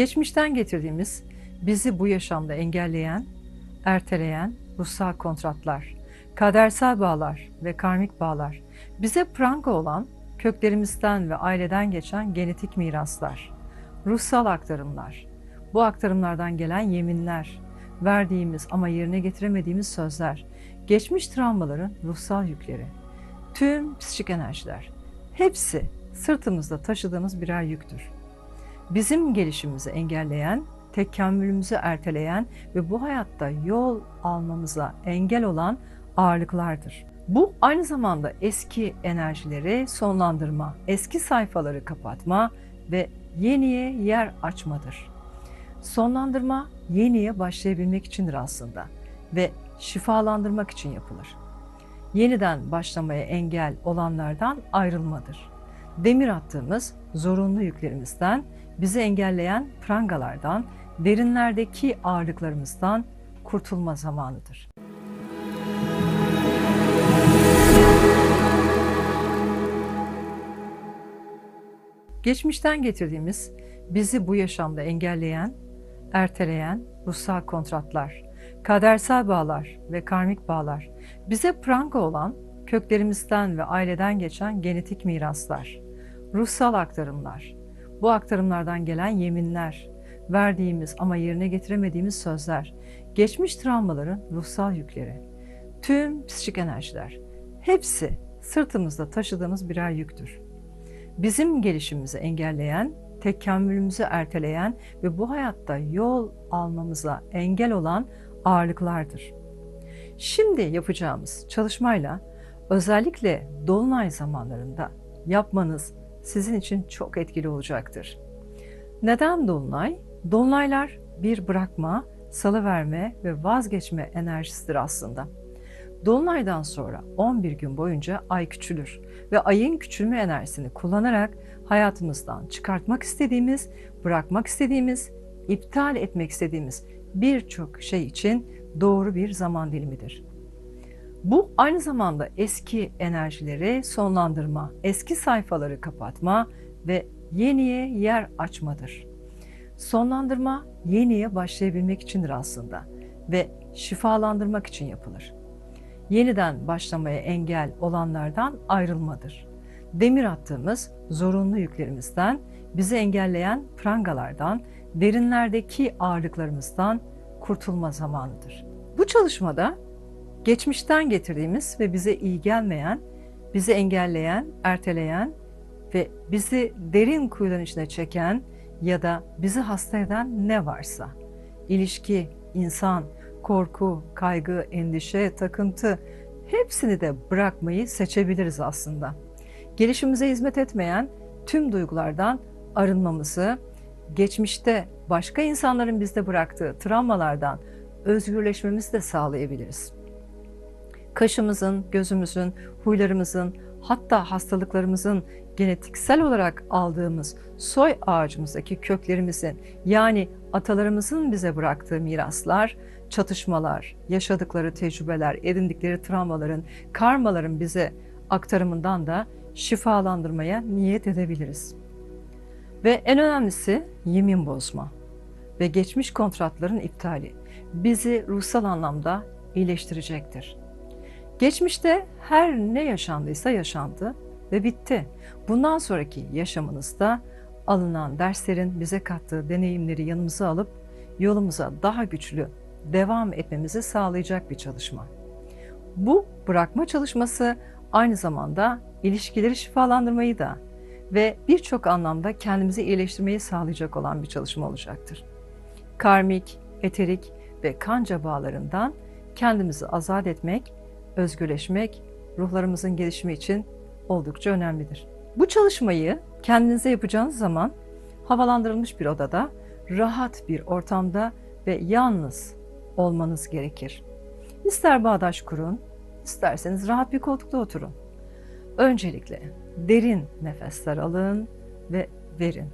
Geçmişten getirdiğimiz, bizi bu yaşamda engelleyen, erteleyen ruhsal kontratlar, kadersel bağlar ve karmik bağlar, bize pranga olan köklerimizden ve aileden geçen genetik miraslar, ruhsal aktarımlar, bu aktarımlardan gelen yeminler, verdiğimiz ama yerine getiremediğimiz sözler, geçmiş travmaların ruhsal yükleri, tüm psikik enerjiler, hepsi sırtımızda taşıdığımız birer yüktür. Bizim gelişimimizi engelleyen, tekamülümüzü erteleyen ve bu hayatta yol almamıza engel olan ağırlıklardır. Bu aynı zamanda eski enerjileri sonlandırma, eski sayfaları kapatma ve yeniye yer açmadır. Sonlandırma yeniye başlayabilmek içindir aslında ve şifalandırmak için yapılır. Yeniden başlamaya engel olanlardan ayrılmadır. Demir attığımız zorunlu yüklerimizden, bizi engelleyen prangalardan, derinlerdeki ağırlıklarımızdan kurtulma zamanıdır. Geçmişten getirdiğimiz, bizi bu yaşamda engelleyen, erteleyen ruhsal kontratlar, kadersel bağlar ve karmik bağlar, bize pranga olan köklerimizden ve aileden geçen genetik miraslar, ruhsal aktarımlar, bu aktarımlardan gelen yeminler, verdiğimiz ama yerine getiremediğimiz sözler, geçmiş travmaların ruhsal yükleri, tüm psikik enerjiler, hepsi sırtımızda taşıdığımız birer yüktür. Bizim gelişimimizi engelleyen, tekamülümüzü erteleyen ve bu hayatta yol almamıza engel olan ağırlıklardır. Şimdi yapacağımız çalışmayla özellikle dolunay zamanlarında yapmanız sizin için çok etkili olacaktır. Neden dolunay? Dolunaylar bir bırakma, salıverme ve vazgeçme enerjisidir aslında. Dolunaydan sonra 11 gün boyunca ay küçülür ve ayın küçülme enerjisini kullanarak hayatımızdan çıkartmak istediğimiz, bırakmak istediğimiz, iptal etmek istediğimiz birçok şey için doğru bir zaman dilimidir. Bu aynı zamanda eski enerjileri sonlandırma, eski sayfaları kapatma ve yeniye yer açmadır. Sonlandırma yeniye başlayabilmek içindir aslında ve şifalandırmak için yapılır. Yeniden başlamaya engel olanlardan ayrılmadır. Demir attığımız zorunlu yüklerimizden, bizi engelleyen prangalardan, derinlerdeki ağırlıklarımızdan kurtulma zamanıdır. Bu çalışmada geçmişten getirdiğimiz ve bize iyi gelmeyen, bizi engelleyen, erteleyen ve bizi derin kuyuların içine çeken ya da bizi hasta eden ne varsa, ilişki, insan, korku, kaygı, endişe, takıntı hepsini de bırakmayı seçebiliriz aslında. Gelişimize hizmet etmeyen tüm duygulardan arınmamızı, geçmişte başka insanların bizde bıraktığı travmalardan özgürleşmemizi de sağlayabiliriz. Kaşımızın, gözümüzün, huylarımızın, hatta hastalıklarımızın genetiksel olarak aldığımız soy ağacımızdaki köklerimizin yani atalarımızın bize bıraktığı miraslar, çatışmalar, yaşadıkları tecrübeler, edindikleri travmaların, karmaların bize aktarımından da şifalandırmaya niyet edebiliriz. Ve en önemlisi yemin bozma ve geçmiş kontratların iptali bizi ruhsal anlamda iyileştirecektir. Geçmişte her ne yaşandıysa yaşandı ve bitti. Bundan sonraki yaşamınızda alınan derslerin bize kattığı deneyimleri yanımıza alıp yolumuza daha güçlü devam etmemizi sağlayacak bir çalışma. Bu bırakma çalışması aynı zamanda ilişkileri şifalandırmayı da ve birçok anlamda kendimizi iyileştirmeyi sağlayacak olan bir çalışma olacaktır. Karmik, eterik ve kanca bağlarından kendimizi azat etmek, özgürleşmek, ruhlarımızın gelişimi için oldukça önemlidir. Bu çalışmayı kendinize yapacağınız zaman havalandırılmış bir odada, rahat bir ortamda ve yalnız olmanız gerekir. İster bağdaş kurun, isterseniz rahat bir koltukta oturun. Öncelikle derin nefesler alın ve verin.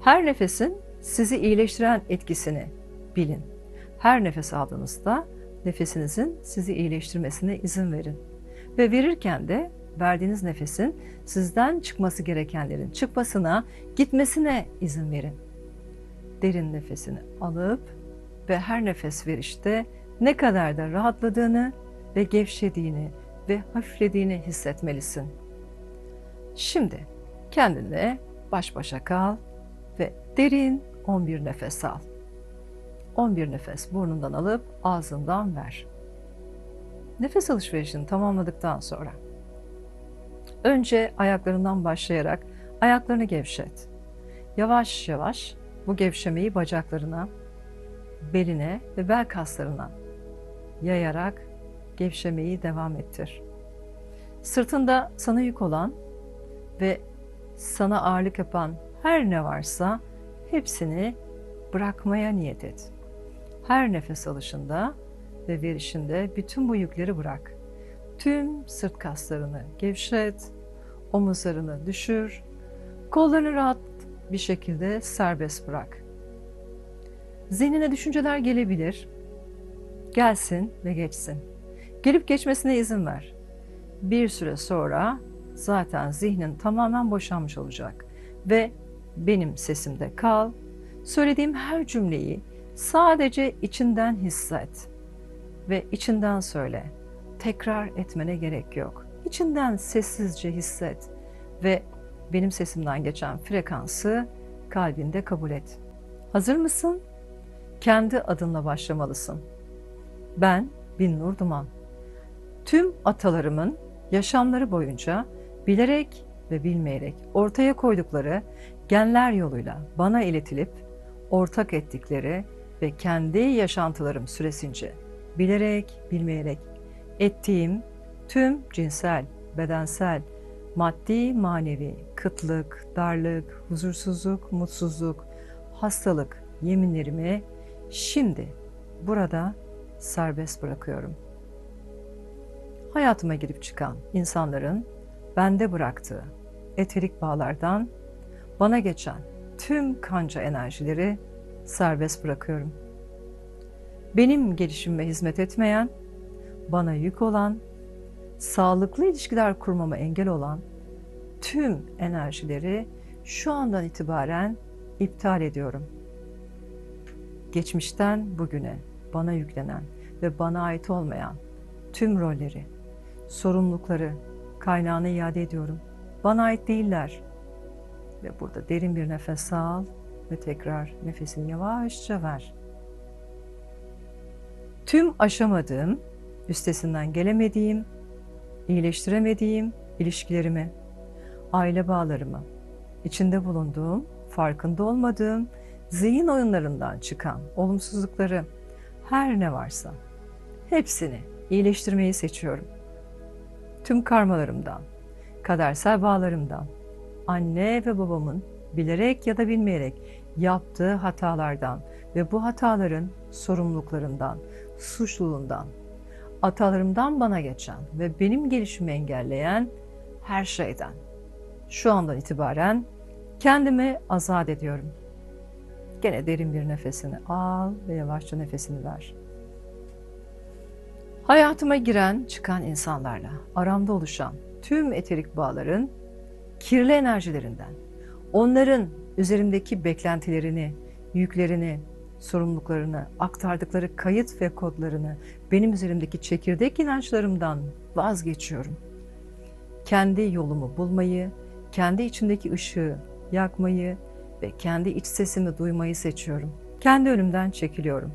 Her nefesin sizi iyileştiren etkisini bilin. Her nefes aldığınızda nefesinizin sizi iyileştirmesine izin verin. Ve verirken de verdiğiniz nefesin sizden çıkması gerekenlerin çıkmasına, gitmesine izin verin. derin nefesini alıp ve her nefes verişte ne kadar da rahatladığını ve gevşediğini ve hafiflediğini hissetmelisin. Şimdi kendine baş başa kal ve derin 11 nefes al. 11 nefes burnundan alıp ağzından ver. Nefes alışverişini tamamladıktan sonra önce ayaklarından başlayarak ayaklarını gevşet. Yavaş yavaş bu gevşemeyi bacaklarına, beline ve bel kaslarına yayarak gevşemeyi devam ettir. Sırtında sana yük olan ve sana ağırlık yapan her ne varsa hepsini bırakmaya niyet et. Her nefes alışında ve verişinde bütün bu yükleri bırak. Tüm sırt kaslarını gevşet, omuzlarını düşür, kollarını rahat bir şekilde serbest bırak. Zihnine düşünceler gelebilir. Gelsin ve geçsin. Gelip geçmesine izin ver. Bir süre sonra zaten zihnin tamamen boşanmış olacak ve benim sesimde kal. Söylediğim her cümleyi sadece içinden hisset ve içinden söyle. Tekrar etmene gerek yok. İçinden sessizce hisset ve benim sesimden geçen frekansı kalbinde kabul et. Hazır mısın? Kendi adınla başlamalısın. Ben Binnur Duman. Tüm atalarımın yaşamları boyunca bilerek ve bilmeyerek ortaya koydukları genler yoluyla bana iletilip ortak ettikleri ve kendi yaşantılarım süresince bilerek, bilmeyerek ettiğim tüm cinsel, bedensel, maddi, manevi, kıtlık, darlık, huzursuzluk, mutsuzluk, hastalık yeminlerimi şimdi burada serbest bırakıyorum. Hayatıma girip çıkan insanların bende bıraktığı eterik bağlardan bana geçen tüm kanca enerjileri serbest bırakıyorum. Benim gelişimime hizmet etmeyen, bana yük olan, sağlıklı ilişkiler kurmama engel olan tüm enerjileri şu andan itibaren iptal ediyorum. Geçmişten bugüne bana yüklenen ve bana ait olmayan tüm rolleri, sorumlulukları kaynağına iade ediyorum. Bana ait değiller. Ve burada derin bir nefes al ve tekrar nefesini yavaşça ver. Tüm aşamadığım, üstesinden gelemediğim, iyileştiremediğim ilişkilerimi, aile bağlarımı, içinde bulunduğum, farkında olmadığım zihin oyunlarından çıkan olumsuzlukları, her ne varsa hepsini iyileştirmeyi seçiyorum. Tüm karmalarımdan, kadersel bağlarımdan, anne ve babamın bilerek ya da bilmeyerek yaptığı hatalardan ve bu hataların sorumluluklarından, suçluluğundan, atalarımdan bana geçen ve benim gelişimi engelleyen her şeyden şu andan itibaren kendimi azat ediyorum. Gene derin bir nefesini al ve yavaşça nefesini ver. Hayatıma giren, çıkan insanlarla aramda oluşan tüm eterik bağların kirli enerjilerinden, onların üzerimdeki beklentilerini, yüklerini, sorumluluklarını, aktardıkları kayıt ve kodlarını benim üzerimdeki çekirdek inançlarımdan vazgeçiyorum. Kendi yolumu bulmayı, kendi içimdeki ışığı yakmayı ve kendi iç sesimi duymayı seçiyorum. Kendi önümden çekiliyorum.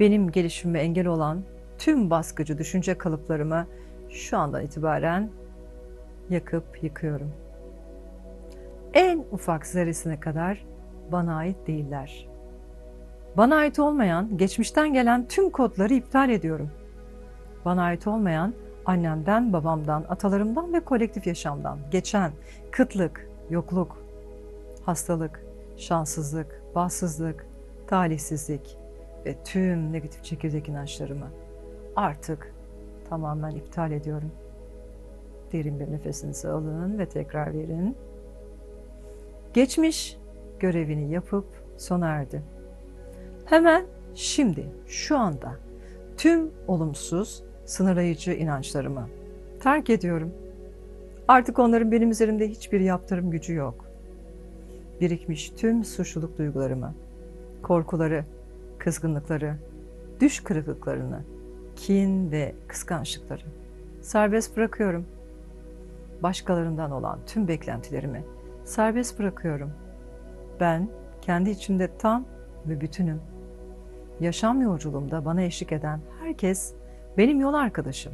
Benim gelişimime engel olan tüm baskıcı düşünce kalıplarımı şu andan itibaren yakıp yıkıyorum. En ufak zerresine kadar bana ait değiller. Bana ait olmayan, geçmişten gelen tüm kodları iptal ediyorum. Bana ait olmayan annemden, babamdan, atalarımdan ve kolektif yaşamdan geçen kıtlık, yokluk, hastalık, şanssızlık, bahtsızlık, talihsizlik ve tüm negatif çekirdek inançlarımı artık tamamen iptal ediyorum. Derin bir nefesinizi alın ve tekrar verin. Geçmiş görevini yapıp sona erdi. Hemen şimdi, şu anda tüm olumsuz, sınırlayıcı inançlarımı terk ediyorum. Artık onların benim üzerimde hiçbir yaptırım gücü yok. Birikmiş tüm suçluluk duygularımı korkuları, kızgınlıkları, düş kırıklıklarını, kin ve kıskançlıkları serbest bırakıyorum. Başkalarından olan tüm beklentilerimi serbest bırakıyorum. Ben kendi içimde tam ve bütünüm. Yaşam yolculuğumda bana eşlik eden herkes benim yol arkadaşım.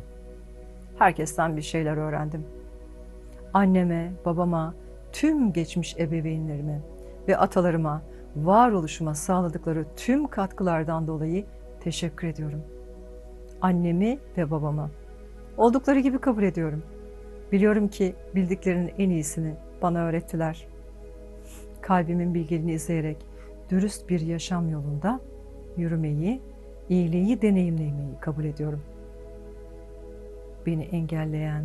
Herkesten bir şeyler öğrendim. Anneme, babama, tüm geçmiş ebeveynlerime ve atalarıma, varoluşuma sağladıkları tüm katkılardan dolayı teşekkür ediyorum. Annemi ve babama oldukları gibi kabul ediyorum. Biliyorum ki bildiklerinin en iyisini bana öğrettiler. Kalbimin bilgeliğini izleyerek dürüst bir yaşam yolunda yürümeyi, iyiliği deneyimlemeyi kabul ediyorum. Beni engelleyen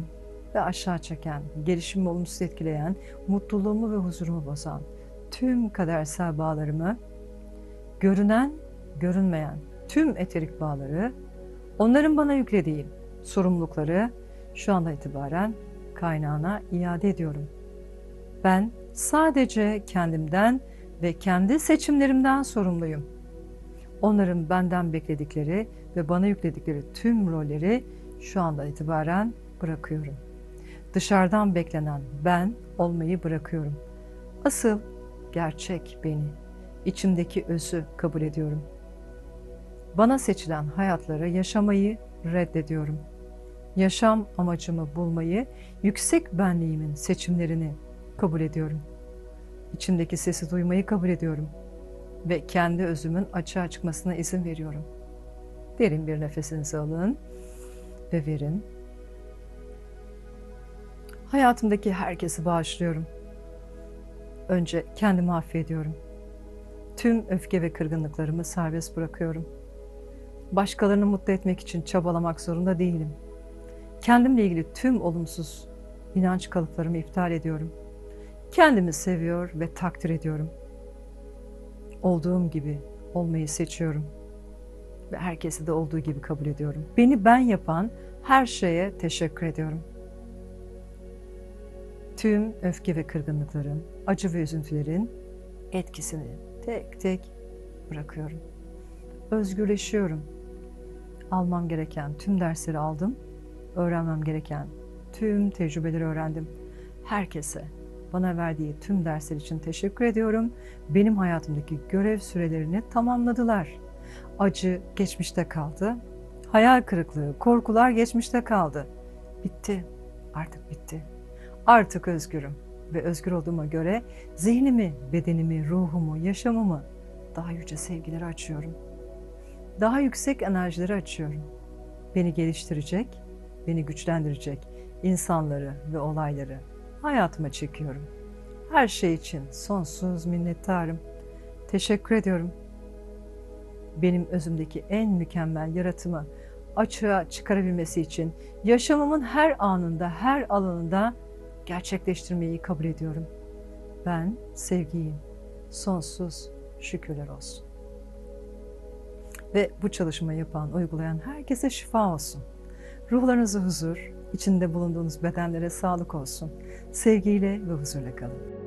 ve aşağı çeken, gelişimimi olumsuz etkileyen, mutluluğumu ve huzurumu bozan tüm kadersel bağlarımı, görünen, görünmeyen tüm eterik bağları, onların bana yüklediği sorumlulukları şu anda itibaren kaynağına iade ediyorum. Ben sadece kendimden ve kendi seçimlerimden sorumluyum. Onların benden bekledikleri ve bana yükledikleri tüm rolleri şu anda itibaren bırakıyorum. Dışarıdan beklenen ben olmayı bırakıyorum. Asıl gerçek beni, içimdeki özü kabul ediyorum. Bana seçilen hayatları yaşamayı reddediyorum. Yaşam amacımı bulmayı, yüksek benliğimin seçimlerini kabul ediyorum. İçimdeki sesi duymayı kabul ediyorum ve kendi özümün açığa çıkmasına izin veriyorum. Derin bir nefesinizi alın ve verin. Hayatımdaki herkesi bağışlıyorum. Önce kendimi affediyorum. Tüm öfke ve kırgınlıklarımı serbest bırakıyorum. Başkalarını mutlu etmek için çabalamak zorunda değilim. Kendimle ilgili tüm olumsuz inanç kalıplarımı iptal ediyorum. Kendimi seviyor ve takdir ediyorum. Olduğum gibi olmayı seçiyorum ve herkesi de olduğu gibi kabul ediyorum. Beni ben yapan her şeye teşekkür ediyorum. Tüm öfke ve kırgınlıkların, acı ve üzüntülerin etkisini tek tek bırakıyorum. Özgürleşiyorum. Almam gereken tüm dersleri aldım. Öğrenmem gereken tüm tecrübeleri öğrendim. Herkese bana verdiği tüm dersler için teşekkür ediyorum. Benim hayatımdaki görev sürelerini tamamladılar. Acı geçmişte kaldı. Hayal kırıklığı, korkular geçmişte kaldı. Bitti. Artık bitti. Artık özgürüm ve özgür olduğuma göre zihnimi, bedenimi, ruhumu, yaşamımı daha yüce sevgilere açıyorum. Daha yüksek enerjileri açıyorum. Beni geliştirecek, beni güçlendirecek insanları ve olayları hayatıma çekiyorum. Her şey için sonsuz minnettarım. Teşekkür ediyorum. Benim özümdeki en mükemmel yaratımı açığa çıkarabilmesi için yaşamımın her anında, her alanında gerçekleştirmeyi kabul ediyorum. Ben sevgiyim. Sonsuz şükürler olsun. Ve bu çalışmayı yapan, uygulayan herkese şifa olsun. Ruhlarınıza huzur, içinde bulunduğunuz bedenlere sağlık olsun. Sevgiyle ve huzurla kalın.